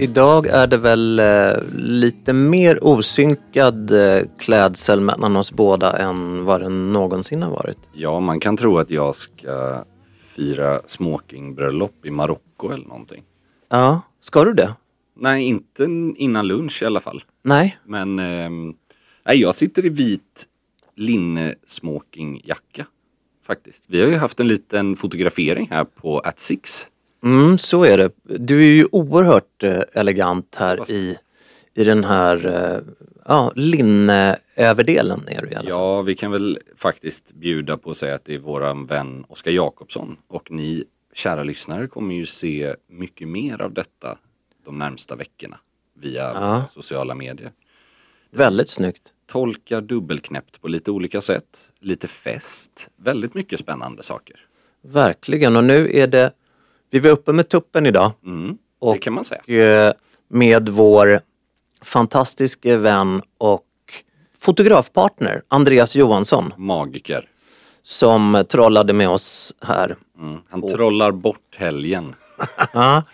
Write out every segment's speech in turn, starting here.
Idag är det väl eh, lite mer osynkad eh, klädsel mellan oss båda än vad det någonsin har varit. Ja, man kan tro att jag ska fira smokingbröllop i Marocko eller någonting. Ja, ska du det? Nej, inte innan lunch i alla fall. Nej. Men ehm, nej, jag sitter i vit linnesmokingjacka faktiskt. Vi har ju haft en liten fotografering här på At Six. Mm, så är det. Du är ju oerhört eh, elegant här i, i den här eh, ja, linneöverdelen är du i alla fall. Ja, vi kan väl faktiskt bjuda på att säga att det är våran vän Oskar Jakobsson och ni kära lyssnare kommer ju se mycket mer av detta de närmsta veckorna via Ja. sociala medier. Väldigt snyggt. Tolkar dubbelknäppt på lite olika sätt. Lite fest. Väldigt mycket spännande saker. Verkligen. Och nu är det, vi var uppe med tuppen idag. Mm, det Och, kan man säga. eh, med vår fantastiske vän och fotografpartner Andreas Johansson Magiker. som trollade med oss här. Mm. Han trollar bort helgen.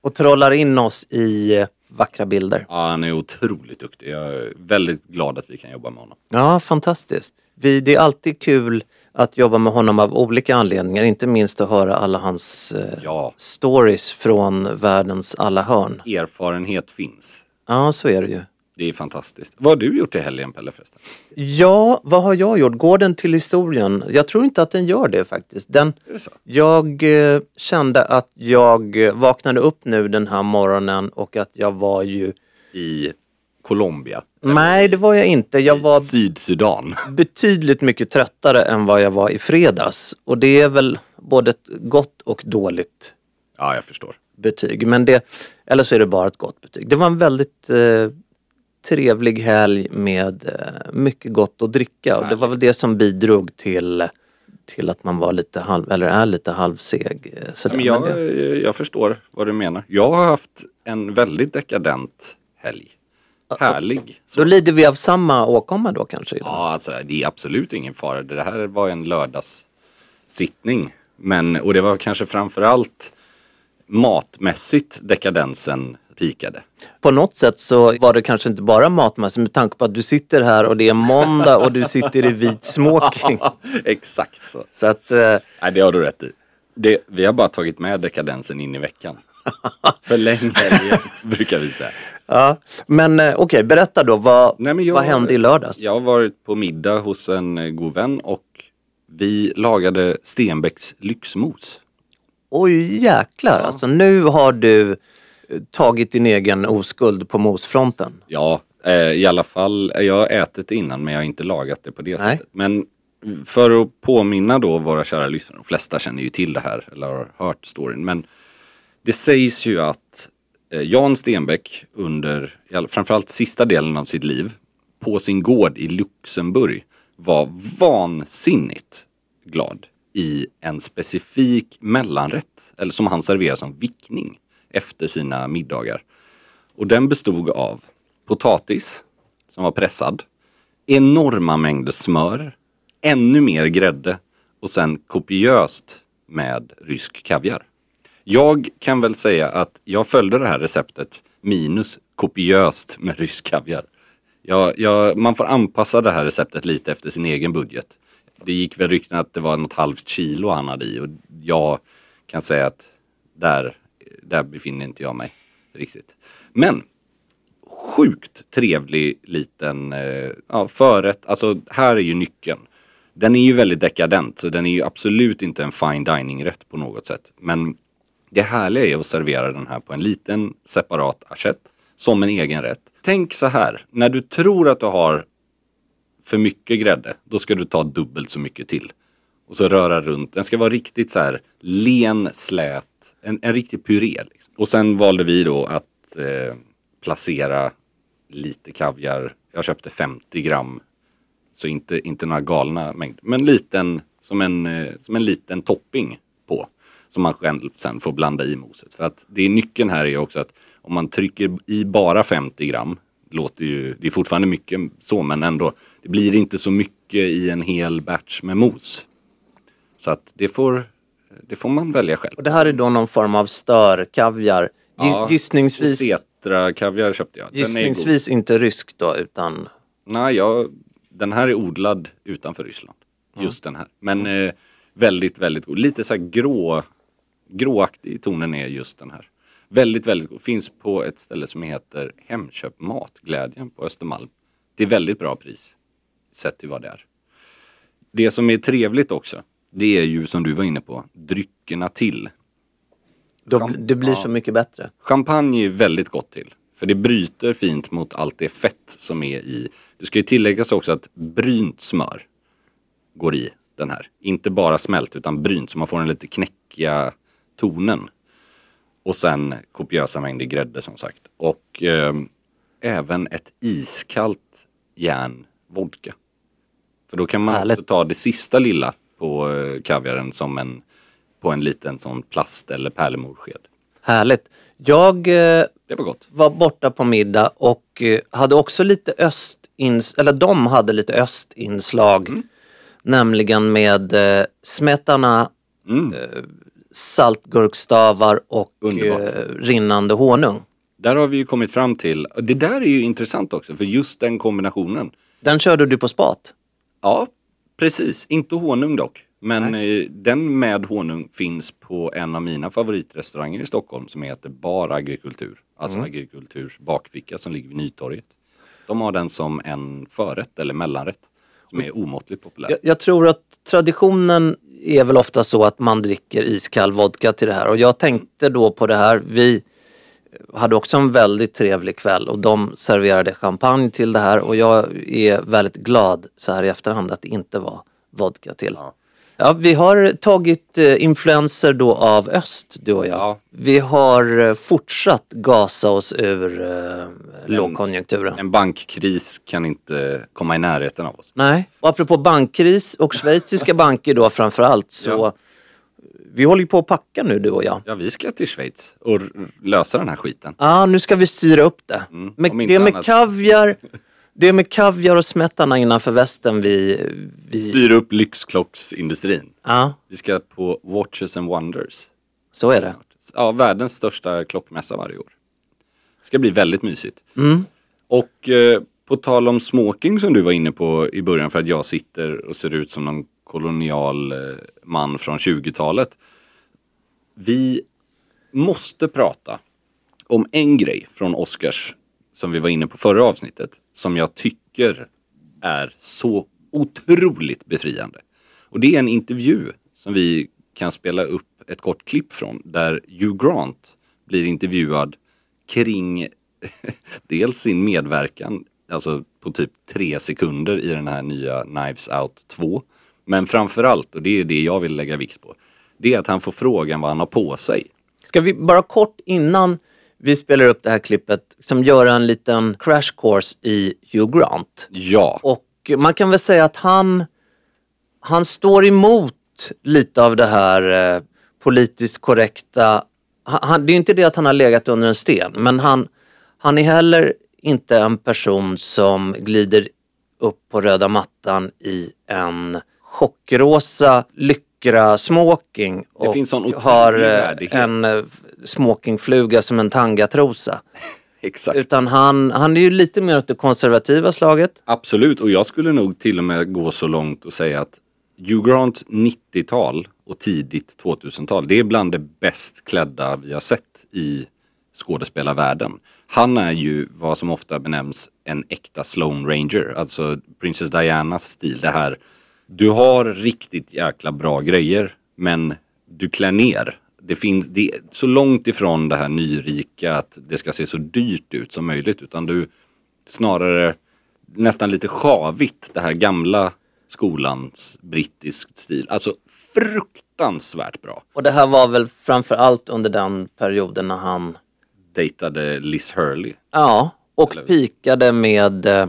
Och trollar in oss i vackra bilder. Ja, han är otroligt duktig. Jag är väldigt glad att vi kan jobba med honom. Ja, fantastiskt. Vi, det är alltid kul att jobba med honom av olika anledningar. Inte minst att höra alla hans eh, Ja, stories från världens alla hörn. erfarenhet finns. Ja, så är det ju. Det är fantastiskt. Vad har du gjort i helgen Pelle förresten? Ja, vad har jag gjort? Går den till historien? Jag tror inte att den gör det faktiskt. Den, det jag eh, kände att jag eh, vaknade upp nu den här morgonen och att jag var ju... I Colombia? Nej, det var jag inte. Jag var Sydsudan? betydligt mycket tröttare än vad jag var i fredags. Och det är väl både ett gott och dåligt Ja, jag förstår. betyg. Men det, eller så är det bara ett gott betyg. Det var en väldigt eh, trevlig helg med eh, mycket gott att dricka. Och det var väl det som bidrog till, till att man var lite halv, eller är lite halvseg. eh, sådär. Men Men jag, det, jag förstår vad du menar. Jag har haft en väldigt dekadent helg. Härlig. då lider vi av samma åkomma då kanske? Ja, alltså det är absolut ingen fara. Det här var en lördagssittning. Men, och det var kanske framförallt matmässigt dekadensen pikade. På något sätt så var det kanske inte bara matmässigt med tanke på att du sitter här och det är måndag och du sitter i vit smoking. Exakt så. Så att, eh, Nej, det har du rätt i. Det, vi har bara tagit med dekadensen in i veckan. Förläng helgen, brukar vi säga. Ja. Men eh, okej, berätta då. Vad, Nej, vad hände i lördags? Jag har varit på middag hos en eh, god vän och vi lagade Stenbecks lyxmos. Oj jäklar, alltså nu har du tagit din egen oskuld på mosfronten. Ja, eh, i alla fall. Jag har ätit det innan men jag har inte lagat det på det Nej. sättet. Men för att påminna då våra kära lyssnare, de flesta känner ju till det här eller har hört storyn. Men det sägs ju att eh, Eh, Jan Stenbeck under framförallt sista delen av sitt liv på sin gård i Luxemburg var vansinnigt glad i en specifik mellanrätt, eller som han serverar som vickning efter sina middagar. Och den bestod av potatis som var pressad, enorma mängder smör, ännu mer grädde och sen kopiöst med rysk kaviar. Jag kan väl säga att jag följde det här receptet minus kopiöst med rysk kaviar. Jag, jag, man får anpassa det här receptet lite efter sin egen budget. Det gick väl rykten att det var något halvt kilo han hade i och jag kan säga att där, där befinner inte jag mig riktigt. Men sjukt trevlig liten eh, ja, förrätt. Alltså här är ju nyckeln. Den är ju väldigt dekadent så den är ju absolut inte en fine dining rätt på något sätt. Men det härliga är att servera den här på en liten separat assiett som en egen rätt. Tänk så här, när du tror att du har för mycket grädde, då ska du ta dubbelt så mycket till. Och så röra runt. Den ska vara riktigt så här len, slät, en, en riktig puré. Liksom. Och sen valde vi då att eh, placera lite kaviar. Jag köpte 50 gram. Så inte, inte några galna mängder. Men liten, som en, eh, som en liten topping på. Som man själv sen får blanda i moset. För att det är nyckeln här är också att om man trycker i bara 50 gram. Låter ju, det är fortfarande mycket så men ändå. Det blir inte så mycket i en hel batch med mos. Så att det får, det får man välja själv. Och det här är då någon form av störkaviar. Ja, gissningsvis, Cetra kaviar köpte jag. Gissningsvis inte rysk då utan Nej, jag, den här är odlad utanför Ryssland. Just den här. Men eh, väldigt, väldigt god. Lite så här grå, gråaktig i tonen är just den här. Väldigt, väldigt god. Finns på ett ställe som heter Hemköp Matglädjen på Östermalm. Det är väldigt bra pris. Sett till vad det är. Det som är trevligt också. Det är ju som du var inne på, dryckerna till. Cham- det blir så mycket bättre. Champagne är väldigt gott till. För det bryter fint mot allt det fett som är i. Det ska ju tilläggas också att brynt smör går i den här. Inte bara smält utan brynt så man får den lite knäckiga tonen. Och sen kopiösa mängder grädde som sagt. Och ehm, även ett iskallt järn vodka. För då kan man Härligt. också ta det sista lilla på eh, kaviaren som en, på en liten sån plast eller pärlemorsked. Härligt. Jag eh, var var borta på middag och eh, hade också lite östins eller de hade lite östinslag. Mm. Nämligen med eh, smetana, Mm. Saltgurkstavar och Underbart. eh, rinnande honung. Där har vi ju kommit fram till, det där är ju intressant också för just den kombinationen. Den körde du på spat. Ja, precis. Inte honung dock. Men eh, den med honung finns på en av mina favoritrestauranger i Stockholm som heter Bar Agrikultur. Alltså Agrikulturs bakficka som ligger vid Nytorget. De har den som en förrätt eller mellanrätt som är omåttligt populär. Jag, jag tror att traditionen är väl ofta så att man dricker iskall vodka till det här och jag tänkte då på det här. Vi hade också en väldigt trevlig kväll och de serverade champagne till det här och jag är väldigt glad så här i efterhand att det inte var vodka till. Ja. Ja, vi har tagit eh, influenser då av öst, du och jag. Ja. Vi har eh, fortsatt gasa oss ur eh, lågkonjunkturen. En bankkris kan inte komma i närheten av oss. Nej, och apropå bankkris och schweiziska banker då framförallt så Ja. vi håller ju på att packa nu du och jag. Ja, vi ska till Schweiz och lösa den här skiten. Ja, nu ska vi styra upp det. Mm, Med, det är med annat. kaviar, det med kaviar och smetana innanför västen vi... vi Styr upp lyxklocksindustrin. ja, Vi ska på Watches and Wonders. så är det. Ja, världens största klockmässa varje år. Det ska bli väldigt mysigt. Mm. Och eh, på tal om smoking som du var inne på i början för att jag sitter och ser ut som någon kolonial eh, man från 20-talet. Vi måste prata om en grej från Oscars som vi var inne på förra avsnittet som jag tycker är så otroligt befriande. Och det är en intervju som vi kan spela upp ett kort klipp från där Hugh Grant blir intervjuad kring dels sin medverkan, alltså på typ tre sekunder i den här nya Knives Out 2. Men framförallt, och det är det jag vill lägga vikt på, det är att han får frågan vad han har på sig. Ska vi bara kort innan vi spelar upp det här klippet som göra en liten crash course i Hugh Grant. Ja, Och man kan väl säga att han, han står emot lite av det här eh, politiskt korrekta. Han, det är inte det att han har legat under en sten, men han, han är heller inte en person som glider upp på röda mattan i en chockrosa lyckra smoking och har eh, en eh, smokingfluga som en tangatrosa. exakt. Utan han, han är ju lite mer åt det konservativa slaget. Absolut, och jag skulle nog till och med gå så långt och säga att Hugh Grants 90-tal och tidigt 2000-tal, det är bland det bäst klädda vi har sett i skådespelarvärlden. Han är ju vad som ofta benämns en äkta Sloane Ranger, alltså Princess Dianas stil. Det här, du har riktigt jäkla bra grejer, men du klär ner. Det finns, det är så långt ifrån det här nyrika att det ska se så dyrt ut som möjligt, utan du snarare nästan lite sjavigt, det här gamla skolans brittisk stil. Alltså fruktansvärt bra. Och det här var väl framför allt under den perioden när han, Dejtade Liz Hurley. ja, och pikade med eh,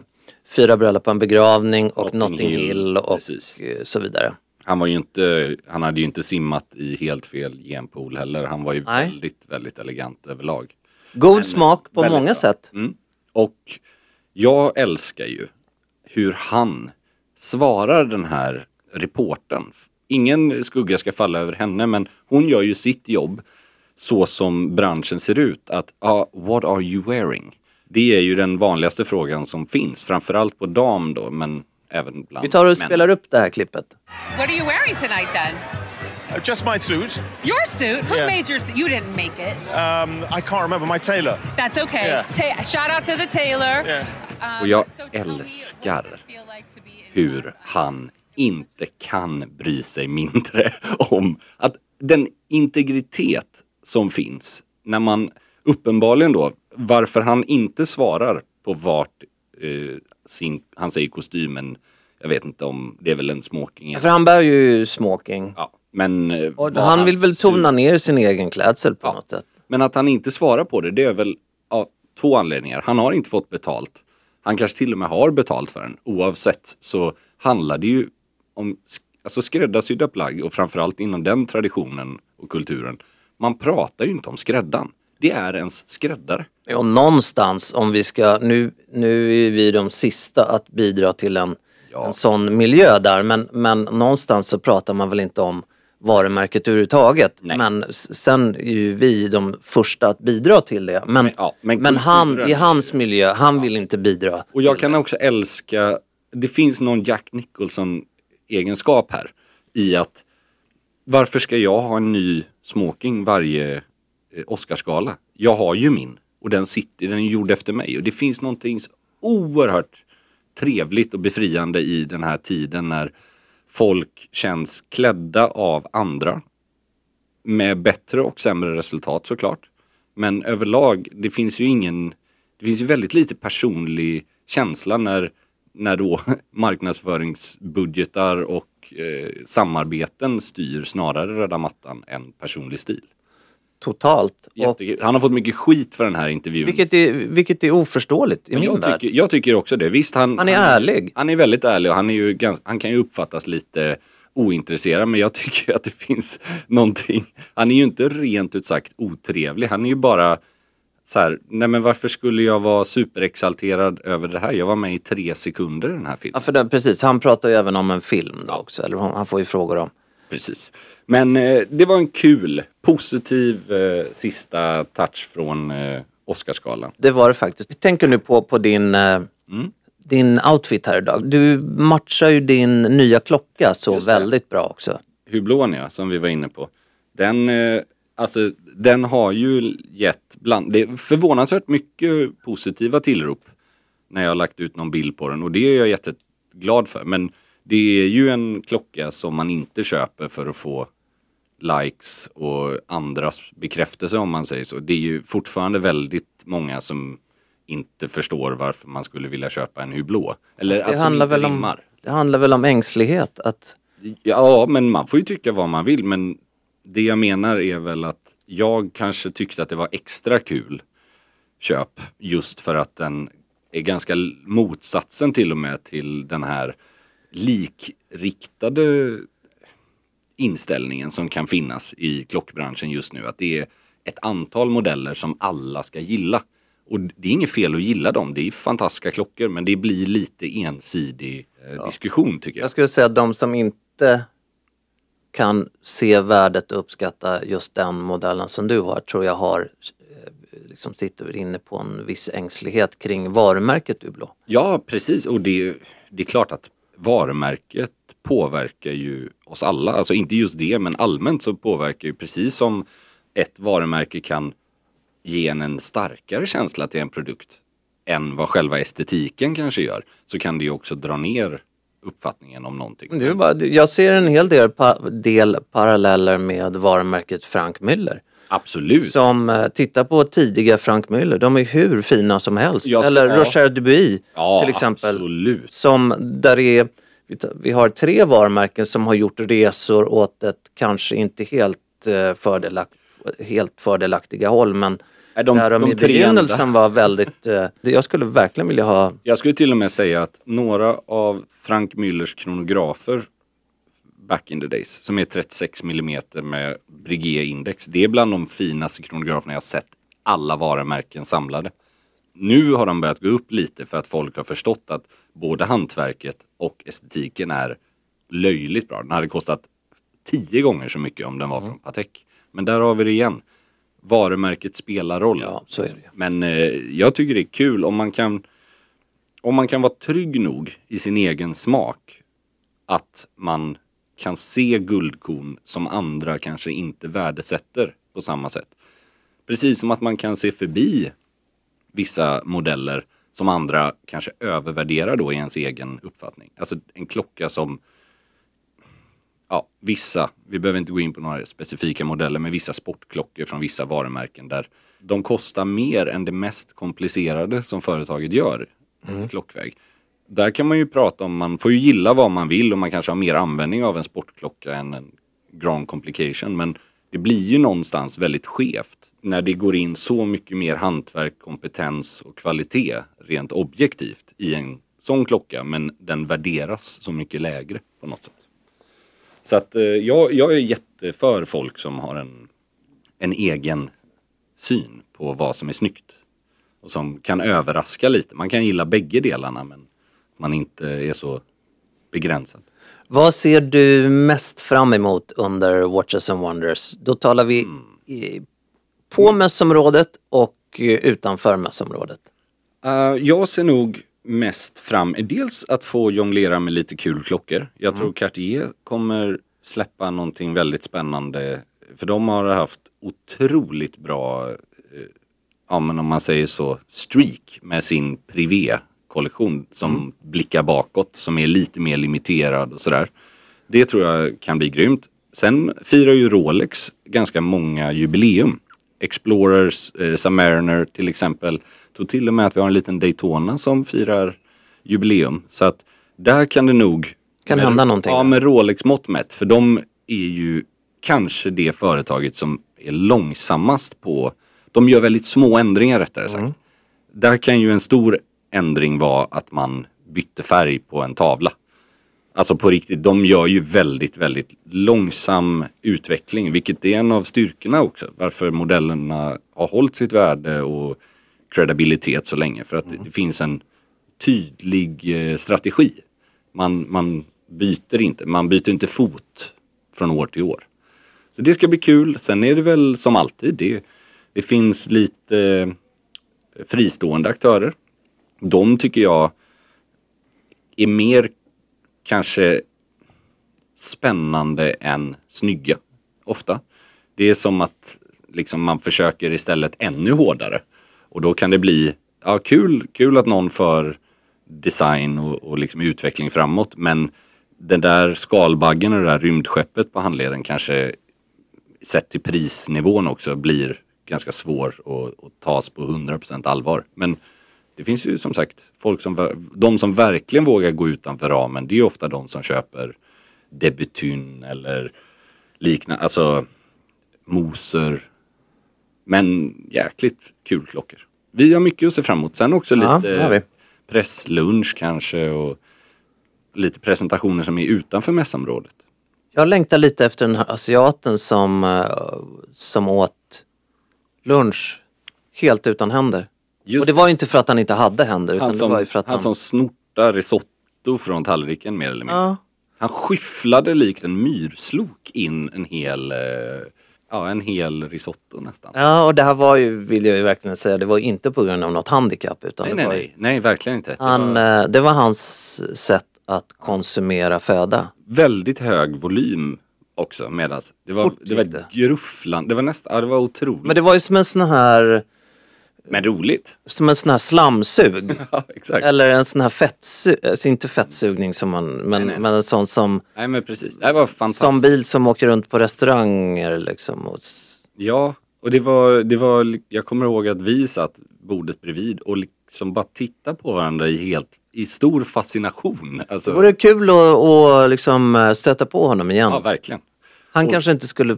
Fyra bröllop på en begravning och Notting Notting Hill, Hill och precis. eh, så vidare. Han var ju inte, han hade ju inte simmat i helt fel genpool heller. Han var ju Nej. väldigt, väldigt elegant överlag. God Men, smak på många bra. sätt. Mm. Och jag älskar ju hur han svarar den här reportern. Ingen skugga ska falla över henne men hon gör ju sitt jobb så som branschen ser ut. Att, ah, what are you wearing? Det är ju den vanligaste frågan som finns, framförallt på dam då, men även bland Vi tar och män. spelar upp det här klippet. What are you wearing tonight then? Uh, Just my suit. Your suit? Who Yeah. made your suit? You didn't make it. Um, I can't remember my tailor. That's okay. Yeah. Ta- shout out to the tailor. Yeah. Um, Och jag so älskar hur han inte kan bry sig mindre om att den integritet som finns när man uppenbarligen då varför han inte svarar på vart eh, sin, han säger kostymen, jag vet inte om det är väl en smoking. För han bär ju smoking. Ja, men eh, Och han vill väl tona suit- ner sin egen klädsel på Ja. något sätt. Men att han inte svarar på det, det är väl av två anledningar. Han har inte fått betalt. Han kanske till och med har betalt för den. Oavsett så handlar det ju om alltså skräddarsydda plagg och framförallt inom den traditionen och kulturen. Man pratar ju inte om skräddaren. Det är ens skräddare. Och någonstans om vi ska, nu, nu är vi de sista att bidra till en, Ja. en sån miljö där men, men någonstans så pratar man väl inte om varumärket överhuvudtaget. Nej. Men sen är ju vi de första att bidra till det. Men, Men- ja, men men han, i hans miljö, han vill inte bidra. Och jag kan också älska, det finns någon Jack Nicholson egenskap här i att varför ska jag ha en ny smoking varje Eh, Oscarsgala? Jag har ju min och den sitter, den är gjord efter mig och det finns någonting oerhört trevligt och befriande i den här tiden när folk känns klädda av andra med bättre och sämre resultat såklart. Men överlag, det finns ju ingen, det finns ju väldigt lite personlig känsla när, när då marknadsföringsbudgetar och eh, samarbeten styr snarare röda mattan än personlig stil. Totalt. Jättekul. Han har fått mycket skit för den här intervjun. vilket, är, vilket är oförståeligt i Men min jag, värld. tycker, jag tycker också det. Visst, han, Han är ärlig. Han är väldigt ärlig och han, är ju gans, han kan ju uppfattas lite ointresserad men jag tycker att det finns någonting. Han är ju inte rent ut sagt otrevlig. Han är ju bara så här, nej men varför skulle jag vara superexalterad över det här? Jag var med i tre sekunder i den här Ja, filmen. för det, precis, han pratar ju även om en film då också. Eller han han får ju frågor om. Precis. Men eh, det var en kul, positiv eh, sista touch från eh, Oscarsgalan. Det var det faktiskt. Jag tänker nu på, på din, eh, Mm. din outfit här idag. Du matchar ju din nya klocka så väldigt bra också. Hublonia som vi var inne på. Den, eh, alltså, den har ju gett bland, det är förvånansvärt mycket positiva tillrop när jag har lagt ut någon bild på den och det är jag jätteglad för. Men det är ju en klocka som man inte köper för att få likes och andras bekräftelse om man säger så. Det är ju fortfarande väldigt många som inte förstår varför man skulle vilja köpa en Hublå. Eller Det, alltså handlar väl om, det handlar väl om ängslighet. Att, Ja, men man får ju tycka vad man vill. Men det jag menar är väl att jag kanske tyckte att det var extra kul köp just för att den är ganska motsatsen till och med till den här likriktade inställningen som kan finnas i klockbranschen just nu. Att det är ett antal modeller som alla ska gilla. Och det är inget fel att gilla dem, det är fantastiska klockor men det blir lite ensidig eh, diskussion tycker jag. jag skulle säga att de som inte kan se värdet och uppskatta just den modellen som du har tror jag har eh, liksom sitter inne på en viss ängslighet kring varumärket Hublå. Ja, precis. Och det, det är klart att varumärket påverkar ju oss alla. Alltså inte just det, men allmänt så påverkar ju precis som ett varumärke kan ge en en starkare känsla till en produkt än vad själva estetiken kanske gör. Så kan det ju också dra ner uppfattningen om någonting. Det är bara, jag ser en hel del, pa, del paralleller med varumärket Frank Müller. Absolut. Som eh, tittar på tidiga Frank Müller, de är hur fina som helst. Ska- Eller ja. Roger Dubuis ja, till exempel. Absolut. Som där är, vi har tre varumärken som har gjort resor åt ett kanske inte helt, eh, fördelakt, helt fördelaktiga håll men Nej, de- där de, de i begynnelsen var väldigt, eh, jag skulle verkligen vilja ha Jag skulle till och med säga att några av Frank Müllers kronografer back in the days, som är 36 mm med Breguet-index, det är bland de finaste kronograferna jag sett alla varumärken samlade. Nu har de börjat gå upp lite för att folk har förstått att både hantverket och estetiken är löjligt bra. Den hade kostat tio gånger så mycket om den var från Patek. Men där har vi det igen. Varumärket spelar roll. Ja. Men eh, jag tycker det är kul om man kan om man kan vara trygg nog i sin egen smak att man kan se guldkorn som andra kanske inte värdesätter på samma sätt. Precis som att man kan se förbi vissa modeller som andra kanske övervärderar då i ens egen uppfattning. Alltså en klocka som ja, vissa, vi behöver inte gå in på några specifika modeller, men vissa sportklockor från vissa varumärken där de kostar mer än det mest komplicerade som företaget gör i klockväg. Där kan man ju prata om, man får ju gilla vad man vill och man kanske har mer användning av en sportklocka än en Grand Complication. Men det blir ju någonstans väldigt skevt när det går in så mycket mer hantverk, kompetens och kvalitet rent objektivt i en sån klocka. Men den värderas så mycket lägre på något sätt. Så att eh, jag, jag är jätteför folk som har en, en egen syn på vad som är snyggt. Och som kan överraska lite. Man kan gilla bägge delarna men man inte är så begränsad. Vad ser du mest fram emot under Watches and Wonders? Då talar vi Mm. i, på mässområdet och eh, utanför mässområdet. Uh, jag ser nog mest fram dels att få jonglera med lite kul klockor. Jag tror Cartier kommer släppa någonting väldigt spännande. För de har haft otroligt bra, eh, ja men om man säger så, streak med sin privé-kollektion som blickar bakåt, som är lite mer limiterad och sådär. Det tror jag kan bli grymt. Sen firar ju Rolex ganska många jubileum. Explorers, eh, Submariner till exempel. Tror till och med att vi har en liten Daytona som firar jubileum. Så att där kan det nog Kan med- hända någonting. Ja, med Rolex mått mätt. För de är ju kanske det företaget som är långsammast på... De gör väldigt små ändringar rättare sagt. Mm. Där kan ju en stor ändring vara att man bytte färg på en tavla. Alltså på riktigt, de gör ju väldigt, väldigt långsam utveckling, vilket är en av styrkorna också. Varför modellerna har hållit sitt värde och credibilitet så länge. För att det- det finns en tydlig eh, strategi. Man, man byter inte, man byter inte fot från år till år. Så det ska bli kul. Sen är det väl som alltid, det, det finns lite eh, fristående aktörer. De tycker jag är mer kanske spännande än snygga. Ofta. Det är som att liksom, man försöker istället ännu hårdare. Och då kan det bli ja, kul, kul att någon för design och, och liksom utveckling framåt. Men den där skalbaggen och det där rymdskeppet på handleden kanske sett till prisnivån också blir ganska svår att, att tas på 100% allvar. Men det finns ju som sagt folk som, de som verkligen vågar gå utanför ramen. Det är ofta de som köper Debutyn eller liknande, alltså Moser. Men jäkligt kul klockor. Vi har mycket att se fram emot. Sen också Ja, lite presslunch kanske och lite presentationer som är utanför mässområdet. Jag längtar lite efter den här asiaten som, eh, som åt lunch helt utan händer. Just och det var ju inte för att han inte hade händer utan han det som, var ju för att han han... som snortar risotto från tallriken mer eller mindre. Ja. Han skyfflade likt en myrslok in en hel, eh, ja, en hel risotto nästan. ja, och det här var ju, vill jag ju verkligen säga, det var inte på grund av något handikapp utan nej, det nej, var ju, nej, nej, verkligen inte. Det Han, var eh, det var hans sätt att konsumera föda. väldigt hög volym också medans det var, Fort det var gick det. gruffland, det var nästan, ja, det var otroligt. Men det var ju som en sån här, Men roligt. som en sån här slamsug. Ja, exakt. Eller en sån här fettsug, alltså inte fettsugning som man, men, Nej, nej. men en sån som, Nej men precis, det var som fantastiskt. bil som åker runt på restauranger liksom. Och, Ja, och det var, det var, jag kommer ihåg att vi satt bordet bredvid och liksom bara tittade på varandra i helt, i stor fascination. Alltså, det vore kul att, att liksom eh, stöta på honom igen. ja, verkligen. Han och- kanske inte skulle,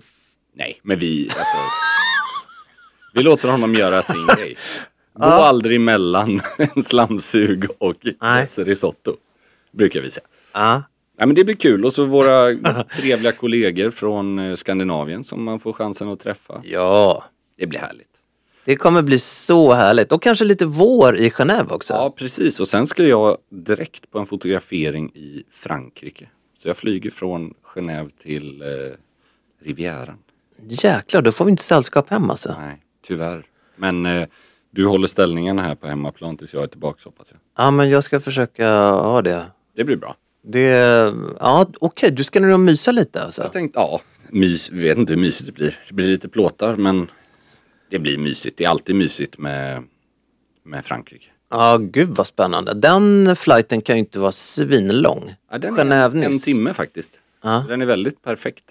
Nej, men vi, alltså, vi låter honom göra sin grej. Gå aldrig mellan en slamsug och risotto. Brukar vi säga. ja. Ja, men det blir kul och så våra trevliga kollegor från eh, Skandinavien som man får chansen att träffa. ja. Det blir härligt. Det kommer bli så härligt. Och kanske lite vår i Genève också. Ja, precis. Och sen ska jag direkt på en fotografering i Frankrike. Så jag flyger från Genève till eh, Rivieran. Jäklar, då får vi inte sällskap hem alltså. Nej, tyvärr. Men eh, du håller ställningen här på hemmaplan tills jag är tillbaka hoppas jag. Ja, men jag ska försöka ha det. Det blir bra. Det, ja okej, du ska nog mysa lite alltså. Jag tänkte, ja, mys, vet inte hur mysigt det blir. Det blir lite plåtar men det blir mysigt. Det är alltid mysigt med, med Frankrike. Ja, gud vad spännande. Den flighten kan ju inte vara svinlång. Ja, den är en timme faktiskt. Ja. Den är väldigt perfekt.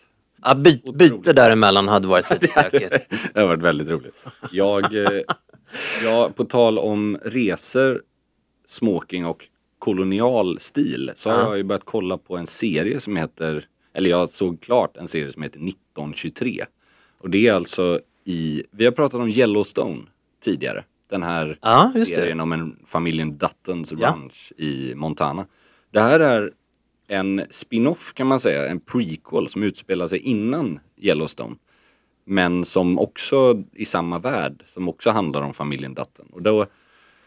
Ja, by, byte däremellan hade varit lite stökigt. det har varit väldigt roligt. Jag, eh, jag, på tal om resor, smoking och kolonial stil så har Ja. jag ju börjat kolla på en serie som heter, eller jag såg klart en serie som heter 1923. Och det är alltså i, vi har pratat om Yellowstone tidigare. Den här Ja, just det. serien om en familjen Duttons. Ranch i Montana. Det här är en spin-off kan man säga, en prequel som utspelar sig innan Yellowstone. Men som också i samma värld, som också handlar om familjen Dutton. Och då,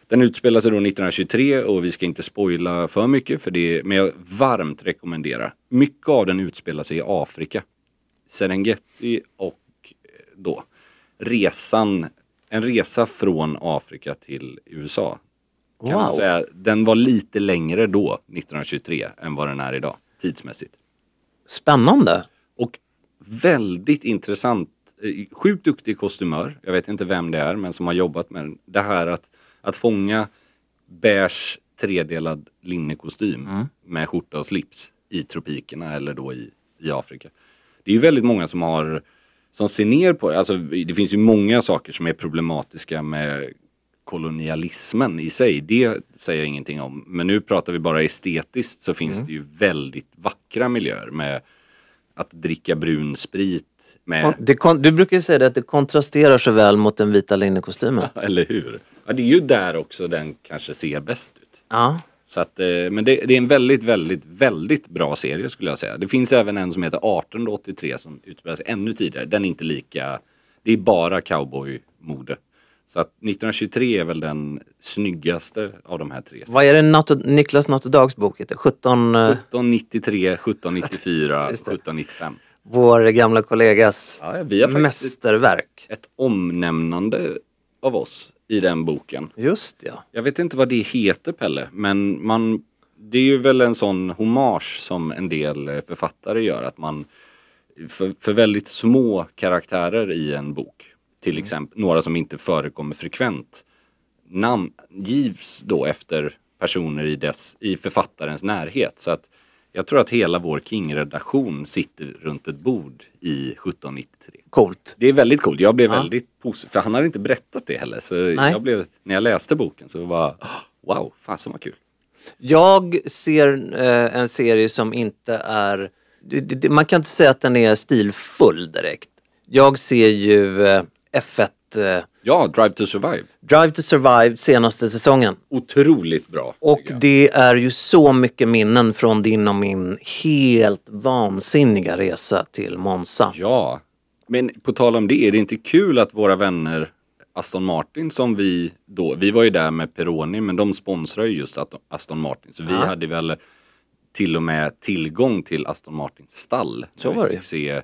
den utspelar sig då 1923 och vi ska inte spoila för mycket för det, men jag varmt rekommenderar. Mycket av den utspelar sig i Afrika. Serengeti och eh, då resan, en resa från Afrika till USA. Kan man Wow. säga. Den var lite längre då, 1923, än vad den är idag, tidsmässigt. Spännande. Och väldigt intressant, eh, sjukt duktig kostymör, jag vet inte vem det är, men som har jobbat med det här att, att fånga beige tredelad linnekostym med skjorta och slips i tropikerna eller då i, i Afrika. Det är ju väldigt många som har som ser ner på det. Alltså, det finns ju många saker som är problematiska med kolonialismen i sig. Det säger jag ingenting om. Men nu pratar vi bara estetiskt så finns det ju väldigt vackra miljöer med att dricka brun sprit med, kon- du brukar ju säga det att det kontrasterar så väl mot den vita linnekostymen. eller hur? Ja, det är ju där också den kanske ser bäst ut. Ja. Så att, eh, men det, det är en väldigt, väldigt, väldigt bra serie skulle jag säga. Det finns även en som heter 1883 som utspelar sig ännu tidigare. Den är inte lika, det är bara cowboymode. Så att 1923 är väl den snyggaste av de här tre. Vad är det Natt Niklas Natt och Dags bok heter? 17, eh, 1793, 1794, Just det. 1795. vår gamla kollegas Ja, vi har mästerverk. ett omnämnande av oss i den boken. Just ja. Jag vet inte vad det heter Pelle, men man, det är ju väl en sån hommage som en del författare gör. Att man för, för väldigt små karaktärer i en bok, till exempel några som inte förekommer frekvent, namngivs då efter personer i, dess, i författarens närhet. Så att Jag tror att hela vår King-redaktion sitter runt ett bord i 1793. Coolt. Det är väldigt coolt. Jag blev Ja. väldigt positiv. För han hade inte berättat det heller. Så Nej. jag blev, när jag läste boken så var wow, fasen vad kul. Jag ser eh, en serie som inte är... Det, det, man kan inte säga att den är stilfull direkt. Jag ser ju eh, F1 eh, Ja, Drive to Survive. Drive to Survive senaste säsongen. Otroligt bra. Och det är ju så mycket minnen från din och min helt vansinniga resa till Monza. Ja, men på tal om det, är det inte kul att våra vänner Aston Martin som vi då, vi var ju där med Peroni men de sponsrar ju just Aston- Martin så vi Ja. hade väl till och med tillgång till Aston Martins stall. Så var vi det fick se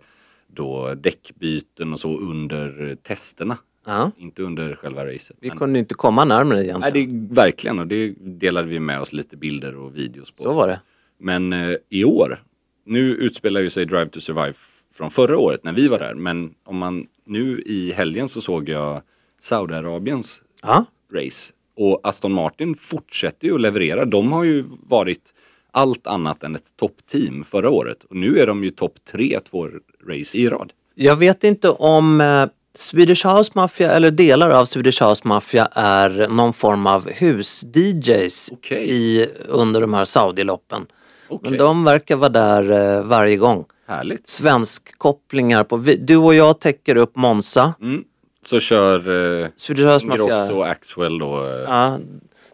då däckbyten och så under testerna. Ja. Inte under själva racet. Vi men- kunde inte komma närmare Nej, egentligen. det, verkligen och det delade vi med oss lite bilder och videos på. Så var det. Men eh, i år, nu utspelar ju sig Drive to Survive från förra året när vi var där. Men om man nu i helgen så såg jag Saudiarabiens Ja. race. Och Aston Martin fortsätter ju att leverera. De har ju varit allt annat än ett toppteam förra året. Och nu är de ju topp tre två race i rad. Jag vet inte om eh, Swedish House Mafia eller delar av Swedish House Mafia är någon form av hus-DJs Okej. i, under de här Saudi-loppen. Okej. Men de verkar vara där eh, varje gång. Härligt. Svensk kopplingar på, vi, du och jag täcker upp Monza. Mm. Så kör eh, Swedish House Mafia, och Axwell då. eh, ja,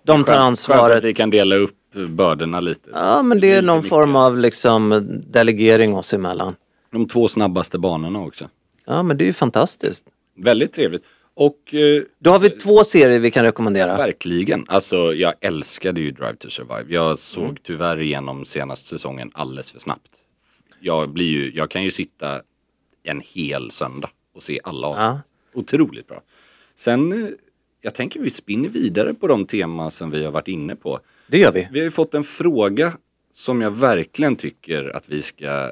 de tar Skönt- Skönt ansvaret. att vi kan dela upp bördorna lite. Ja men det är någon mycket. form av liksom delegering oss emellan. De två snabbaste banorna också. Ja men det är ju fantastiskt. Väldigt trevligt. Och eh, Då har vi två serier vi kan rekommendera. verkligen, alltså jag älskade ju Drive to Survive. Jag såg Mm. tyvärr igenom senaste säsongen alldeles för snabbt. Jag, blir ju, jag kan ju sitta en hel söndag och se alla avsnitt. Ja. Otroligt bra. Sen, eh, jag tänker vi spinner vidare på de teman som vi har varit inne på. Det gör vi. Vi har ju fått en fråga som jag verkligen tycker att vi ska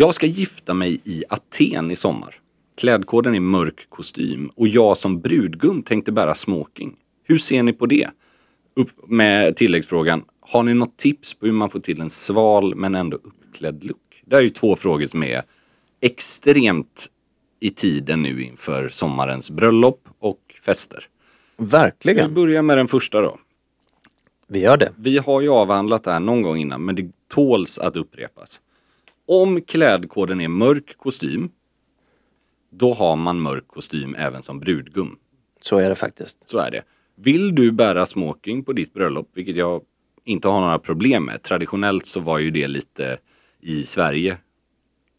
Jag ska gifta mig i Aten i sommar. Klädkoden är mörk kostym och jag som brudgum tänkte bära smoking. Hur ser ni på det? Upp med tilläggsfrågan, har ni något tips på hur man får till en sval men ändå uppklädd look? Det är ju två frågor som är extremt i tiden nu inför sommarens bröllop och fester. Vi Verkligen. börjar med den första då. Vi gör det. Vi har ju avhandlat det här någon gång innan men det tåls att upprepas. Om klädkoden är mörk kostym, då har man mörk kostym även som brudgum. Så är det faktiskt. Så är det. Vill du bära smoking på ditt bröllop, vilket jag inte har några problem med. Traditionellt så var ju det lite i Sverige,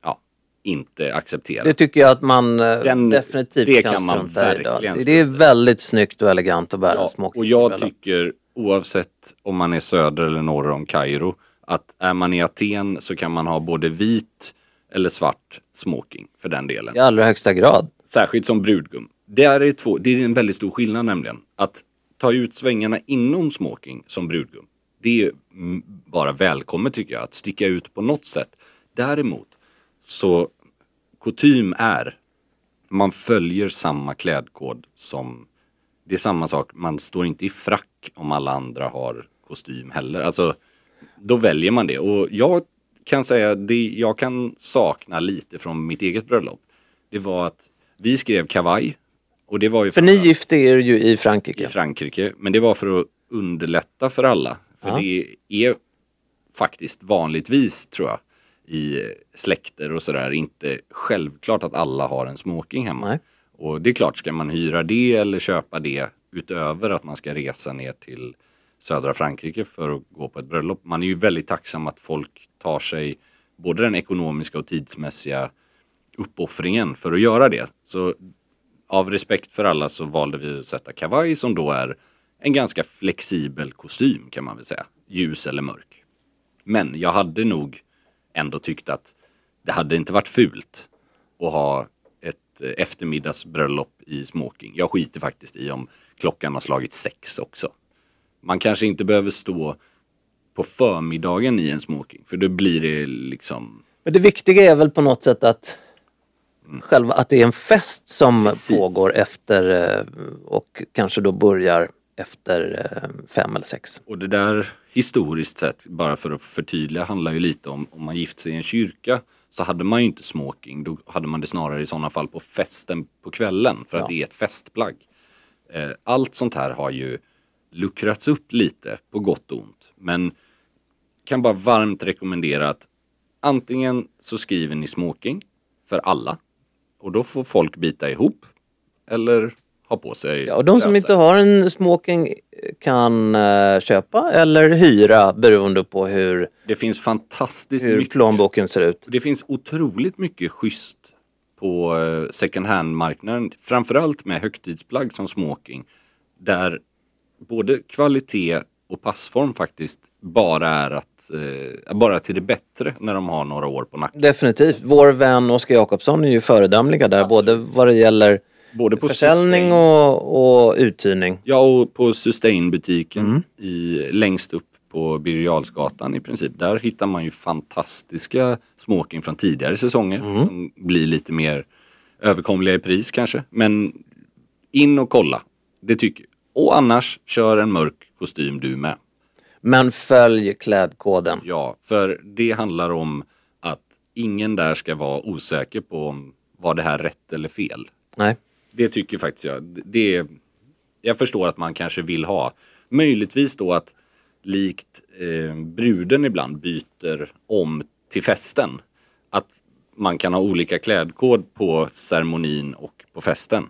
ja, inte accepterat. Det tycker jag att man eh, Den- definitivt det kan, kan man verkligen Det, det är väldigt snyggt och elegant att bära Ja, smoking. och jag tycker oavsett om man är söder eller norr om Kairo att är man i Aten så kan man ha både vit eller svart smoking för den delen. I allra högsta grad. Särskilt som brudgum. Det är, två, det är en väldigt stor skillnad nämligen. Att ta ut svängarna inom smoking som brudgum. Det är bara välkommet tycker jag. Att sticka ut på något sätt. Däremot så kutym är man följer samma klädkod som det är samma sak. Man står inte i frack om alla andra har kostym heller. Alltså då väljer man det och jag kan säga det jag kan sakna lite från mitt eget bröllop. Det var att vi skrev kavaj och det var ju För ni gifte er ju i Frankrike. i Frankrike. Men det var för att underlätta för alla. För Ja. det är faktiskt vanligtvis tror jag i släkter och sådär inte självklart att alla har en smoking hemma. Nej. Och det är klart, ska man hyra det eller köpa det utöver att man ska resa ner till södra Frankrike för att gå på ett bröllop. Man är ju väldigt tacksam att folk tar sig både den ekonomiska och tidsmässiga uppoffringen för att göra det. Så av respekt för alla så valde vi att sätta kavaj som då är en ganska flexibel kostym kan man väl säga. Ljus eller mörk. Men jag hade nog ändå tyckt att det hade inte varit fult att ha ett eh, eftermiddagsbröllop i smoking. Jag skiter faktiskt i om klockan har slagit sex också. Man kanske inte behöver stå på förmiddagen i en smoking för då blir det liksom Men det viktiga är väl på något sätt att själva att det är en fest som Precis. pågår efter eh, och kanske då börjar efter eh, fem eller sex. Och det där historiskt sett, bara för att förtydliga, handlar ju lite om om man gift sig i en kyrka så hade man ju inte smoking. Då hade man det snarare i sådana fall på festen på kvällen för att Ja. det är ett festplagg. Eh, Allt sånt här har ju luckrats upp lite på gott och ont. Men kan bara varmt rekommendera att antingen så skriver ni smoking för alla och då får folk bita ihop eller ha på sig Ja, och de som inte har en smoking kan eh, köpa eller hyra beroende på hur, Det finns fantastiskt hur mycket plånboken ser ut. Det finns otroligt mycket schysst på eh, second hand-marknaden. Framförallt med högtidsplagg som smoking. Där både kvalitet och passform faktiskt bara är att eh, bara till det bättre när de har några år på nacken. Definitivt. Vår vän Oskar Jakobsson är ju föredömliga där både vad det gäller Både på försäljning Sustain- och, och uthyrning. Ja, och på Sustain-butiken Mm. i, längst upp på Birger i princip. Där hittar man ju fantastiska smoking från tidigare säsonger. Mm. Som blir lite mer överkomliga i pris kanske. Men in och kolla. Det tycker. Och annars, kör en mörk kostym du med. Men följ klädkoden. Ja, för det handlar om att ingen där ska vara osäker på om var det här rätt eller fel. Nej. Det tycker faktiskt jag. Det jag förstår att man kanske vill ha. Möjligtvis då att likt eh, bruden ibland byter om till festen. Att man kan ha olika klädkod på ceremonin och på festen.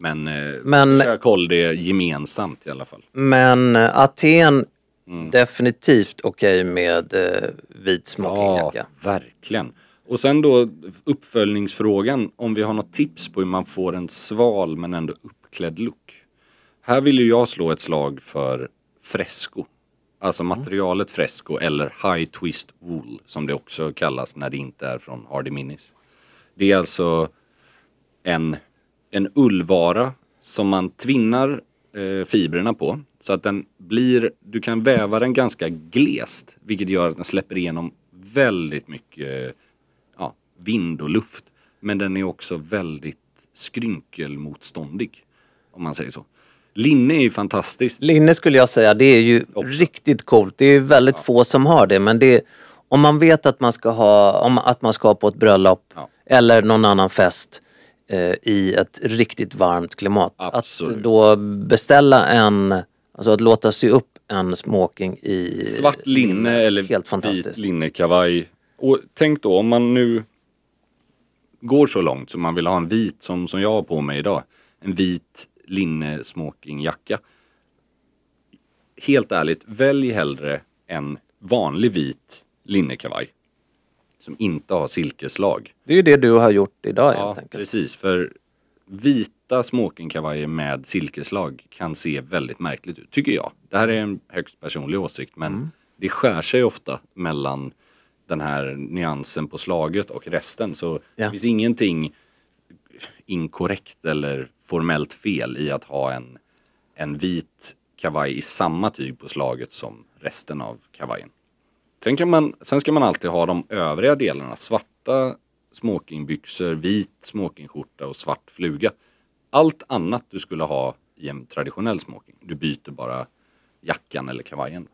Men, eh, Men- försök håll det gemensamt i alla fall. Men eh, Aten Mm. definitivt okej med eh, vit Ja, smokingjacka. verkligen. Och sen då uppföljningsfrågan om vi har något tips på hur man får en sval men ändå uppklädd look. Här vill ju jag slå ett slag för fresco. Alltså materialet fresco eller high twist wool som det också kallas när det inte är från Hardy Minis. Det är alltså en, en ullvara som man tvinnar eh, fibrerna på så att den blir, du kan väva den ganska glest vilket gör att den släpper igenom väldigt mycket vind och luft. Men den är också väldigt skrynkelmotståndig. Om man säger så. Linne är ju fantastiskt. Linne skulle jag säga, det är ju riktigt coolt. Det är ju väldigt få som har det men det om man vet att man ska ha, om, att man ska på ett bröllop eller någon annan fest eh, i ett riktigt varmt klimat. Absolut. Att då beställa en, alltså att låta sy upp en smoking i Svart linne eller helt vit linnekavaj. Och tänk då om man nu går så långt som man vill ha en vit som, som jag har på mig idag. En vit linne smokingjacka. Helt ärligt, välj hellre en vanlig vit linnekavaj. Som inte har silkeslag. Det är ju det du har gjort idag Ja, helt enkelt. precis. För vita smokingkavajer med silkeslag kan se väldigt märkligt ut, tycker jag. Det här är en högst personlig åsikt, men Mm. det skär sig ofta mellan den här nyansen på slaget och resten. Så Ja. det finns ingenting inkorrekt eller formellt fel i att ha en, en vit kavaj i samma tyg på slaget som resten av kavajen. Sen, kan man, sen ska man alltid ha de övriga delarna. Svarta smokingbyxor, vit smokingskjorta och svart fluga. Allt annat du skulle ha i en traditionell smoking. Du byter bara jackan eller kavajen.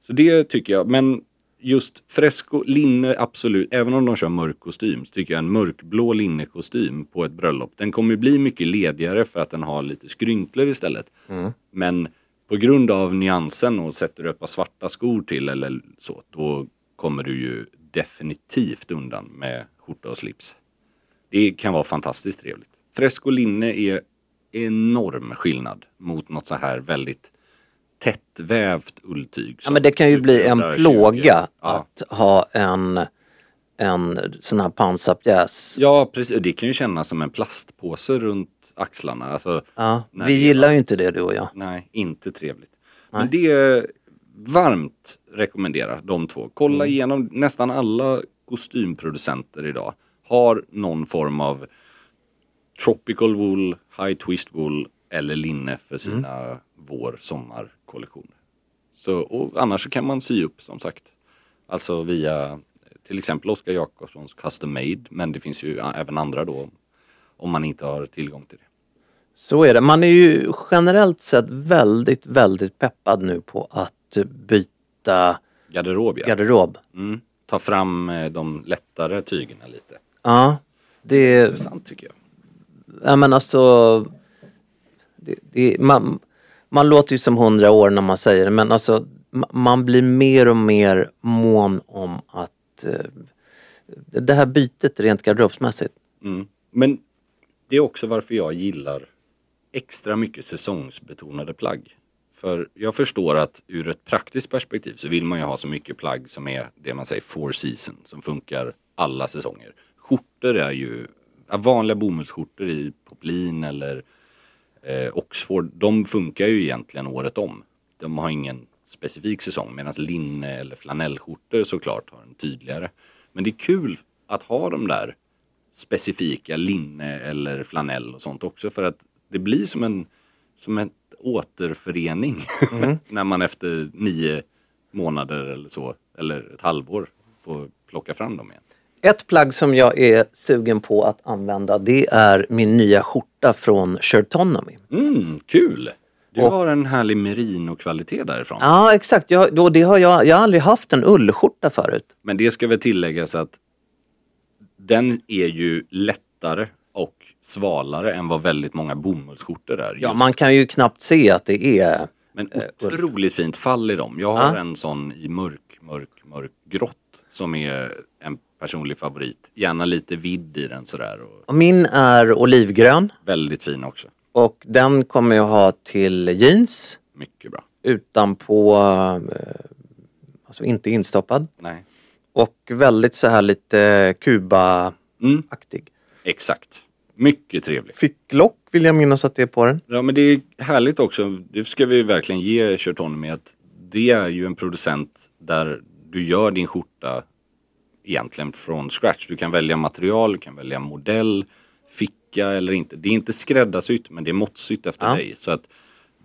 Så det tycker jag. Men just fresco, linne absolut. Även om de kör mörk kostym så tycker jag en mörkblå linnekostym på ett bröllop. Den kommer bli mycket ledigare för att den har lite skrynklor istället. Men på grund av nyansen och sätter du ett par svarta skor till eller så, då kommer du ju definitivt undan med skjorta och slips. Det kan vara fantastiskt trevligt. Fresco linne är enorm skillnad mot något så här väldigt tättvävt ulltyg. Ja, men det kan ju bli en 120. plåga Ja. att ha en, en sån här pansarpjäs. Ja, precis. Det kan ju kännas som en plastpåse runt axlarna. Alltså, Ja, vi gillar ju inte det du och jag. Nej, inte trevligt. Men det är varmt rekommendera de två. Kolla Mm. igenom nästan alla kostymproducenter idag. Har någon form av tropical wool, high twist wool eller linne för sina Mm. vår sommarkollektioner. Så, och annars så kan man sy upp som sagt. Alltså via till exempel Oskar Jakobssons custom made. Men det finns ju även andra då om man inte har tillgång till det. Så är det. Man är ju generellt sett väldigt, väldigt peppad nu på att byta Garderob ja. garderob. Mm. Ta fram eh, de lättare tygerna lite. Ja, det, Intressant tycker jag. ja men alltså, det, det, man, man låter ju som hundra år när man säger det men alltså ma- man blir mer och mer mån om att eh, det här bytet rent garderobsmässigt. Mm. Men det är också varför jag gillar extra mycket säsongsbetonade plagg. För jag förstår att ur ett praktiskt perspektiv så vill man ju ha så mycket plagg som är det man säger four season, som funkar alla säsonger. Skjortor är ju, vanliga bomullsskjortor i poplin eller eh, Oxford, de funkar ju egentligen året om. De har ingen specifik säsong medan linne eller flanellskjortor såklart har en tydligare. Men det är kul att ha de där specifika linne eller flanell och sånt också för att det blir som en som en återförening när man efter nio månader eller så eller ett halvår får plocka fram dem igen. Ett plagg som jag är sugen på att använda det är min nya skjorta från Shirtonomy. Mm, kul! Du Och- har en härlig merino-kvalitet därifrån. Ja exakt, jag, då, det har jag, jag har aldrig haft en ullskjorta förut. Men det ska väl tilläggas att den är ju lättare svalare än vad väldigt många bomullsskjortor är. Ja, Just- man kan ju knappt se att det är... Men otroligt fint fall i dem. Jag har Ja. en sån i mörk, mörk, mörk grått som är en personlig favorit. Gärna lite vidd i den sådär och Och Min är olivgrön väldigt fin också. och den kommer jag ha till jeans Mycket bra. utanpå, eh, alltså inte instoppad. Nej. Och väldigt så här lite Kuba-aktig. Mm, exakt. Mycket trevligt. Ficklock vill jag minnas att det är på den. Ja men det är härligt också. Det ska vi verkligen ge Shirton med att det är ju en producent där du gör din skjorta egentligen från scratch. Du kan välja material, du kan välja modell, ficka eller inte. Det är inte skräddarsytt men det är måttsytt efter Ja. dig. Så att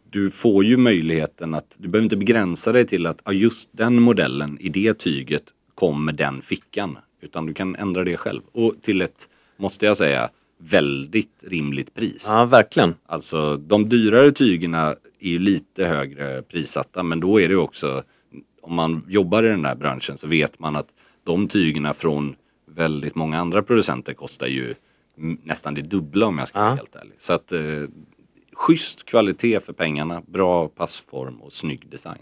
du får ju möjligheten att, du behöver inte begränsa dig till att ja, just den modellen i det tyget kommer den fickan. Utan du kan ändra det själv. Och till ett, måste jag säga, väldigt rimligt pris. Ja, verkligen. Alltså de dyrare tygerna är ju lite högre prissatta men då är det ju också om man jobbar i den här branschen så vet man att de tygerna från väldigt många andra producenter kostar ju nästan det dubbla om jag ska vara helt ärlig. Så att eh, schysst kvalitet för pengarna, bra passform och snygg design.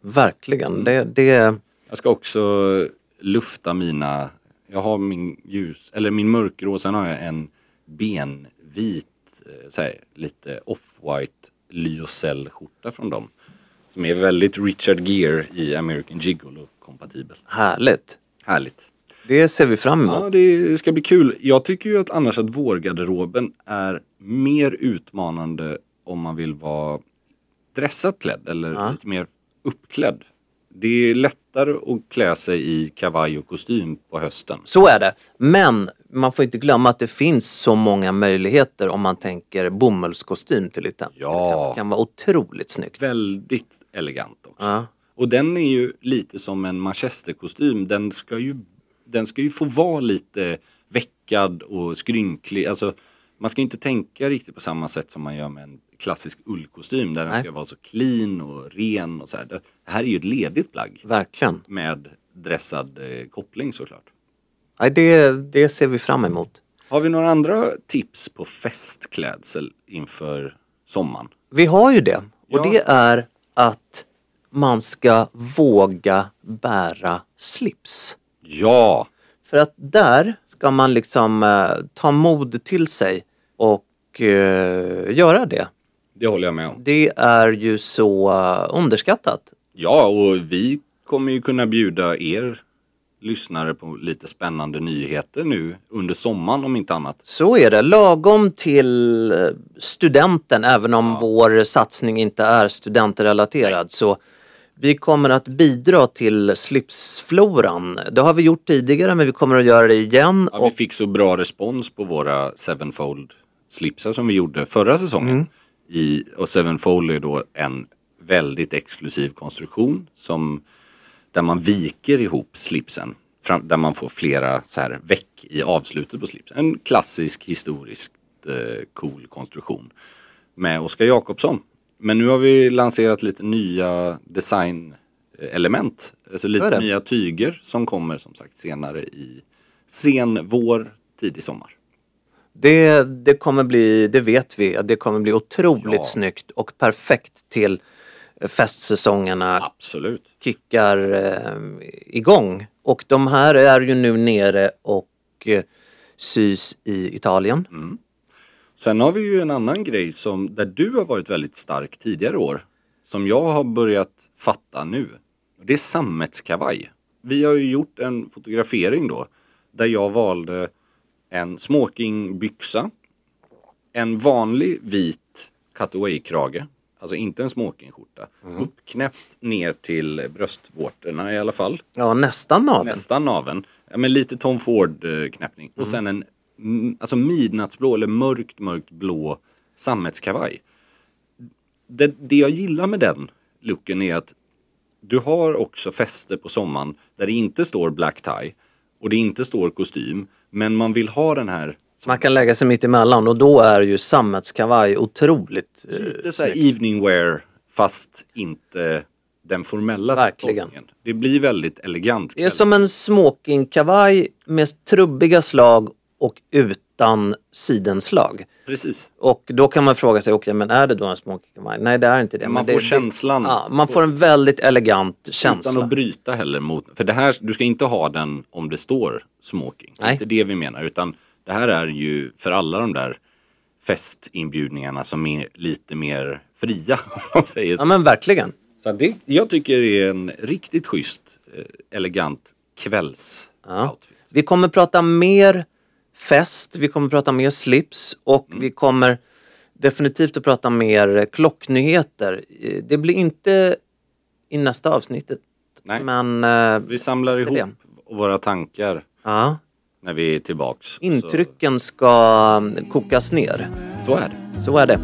Verkligen. Det, det, Jag ska också lufta mina, jag har min ljus, eller min mörkgrå, sen har jag en benvit, eh, så här, lite off-white lyocell-skjorta från dem. Som är väldigt Richard Gere i American Gigolo-kompatibel. härligt. Härligt. Det ser vi fram emot. Ja, det ska bli kul. Jag tycker ju att annars att vårgarderoben är mer utmanande om man vill vara dressat klädd eller lite mer uppklädd. Det är lättare att klä sig i kavaj och kostym på hösten. Så är det. Men man får inte glömma att det finns så många möjligheter om man tänker bomullskostym till exempel. Ja. Det kan vara otroligt snyggt. Väldigt elegant också. Ja. Och den är ju lite som en manchesterkostym. Den ska ju, den ska ju få vara lite veckad och skrynklig. Alltså, man ska inte tänka riktigt på samma sätt som man gör med en klassisk ullkostym där den Nej. ska vara så clean och ren och så här. Det här är ju ett ledigt plagg Verkligen. med dressad eh, koppling såklart. Nej, det, det ser vi fram emot. Har vi några andra tips på festklädsel inför sommaren? Vi har ju det. Och Ja. det är att man ska våga bära slips. Ja, För att där ska man liksom eh, ta mod till sig och eh, göra det. Det håller jag med om. Det är ju så eh, underskattat. Ja, och vi kommer ju kunna bjuda er lyssnare på lite spännande nyheter nu under sommaren om inte annat. Så är det. Lagom till eh, studenten, även om vår satsning inte är studentrelaterad. Så vi kommer att bidra till slipsfloran. Det har vi gjort tidigare men vi kommer att göra det igen. Ja, vi fick så bra respons på våra Sevenfold slipsar som vi gjorde förra säsongen. I, och Sevenfold är då en väldigt exklusiv konstruktion som där man viker ihop slipsen. Fram, där man får flera så här veck i avslutet på slipsen. En klassisk historiskt eh, cool konstruktion. Med Oskar Jakobsson. Men nu har vi lanserat lite nya designelement. Alltså Så är lite det. nya tyger som kommer som sagt senare i sen vår, tidig sommar. Det, det kommer bli, det vet vi, att det kommer bli otroligt Ja. snyggt och perfekt till festsäsongerna Absolut. kickar eh, igång. Och de här är ju nu nere och eh, sys i Italien. Sen har vi ju en annan grej som där du har varit väldigt stark tidigare år. Som jag har börjat fatta nu. Det är sammetskavaj. Vi har ju gjort en fotografering då. Där jag valde en smokingbyxa. En vanlig vit cutaway-krage. Alltså inte en smokingskjorta. Uppknäppt ner till bröstvårtorna i alla fall. Ja, nästan naveln. Nästan naveln. Ja, men lite Tom Ford-knäppning. Och sen en mm, alltså midnattsblå eller mörkt, mörkt blå sammetskavaj. Det, det jag gillar med den looken är att du har också fester på sommaren där det inte står black tie och det inte står kostym. Men man vill ha den här Man kan lägga sig mitt emellan och då är ju sammetskavaj otroligt eh, lite så här snyggt. evening wear fast inte den formella Verkligen. tolkningen. Det blir väldigt elegant. Det är som en smokingkavaj med trubbiga slag och utan sidenslag. Precis. Och då kan man fråga sig, okej men är det då en smokingkavaj? Nej det är inte det. Man Men får det, känslan. Det, ja, man får en väldigt elegant känsla. Utan att bryta heller mot, för det här, du ska inte ha den om det står smoking. Det är Nej. inte det vi menar, utan det här är ju för alla de där festinbjudningarna som är lite mer fria. Man säger så. Ja men verkligen. så det, jag tycker det är en riktigt schysst, eh, elegant kvälls Ja. Vi kommer prata mer fest, vi kommer prata mer slips och Mm. vi kommer definitivt att prata mer klocknyheter. Eh, Det blir inte i nästa avsnittet. Nej. Men eh, Vi samlar För det. ihop våra tankar ja, när vi är tillbaks. intrycken ska kokas ner. Så, så är det. Så är det.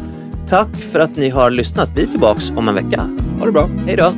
Tack för att ni har lyssnat. Vi är tillbaks om en vecka. Ha det bra. Hej då!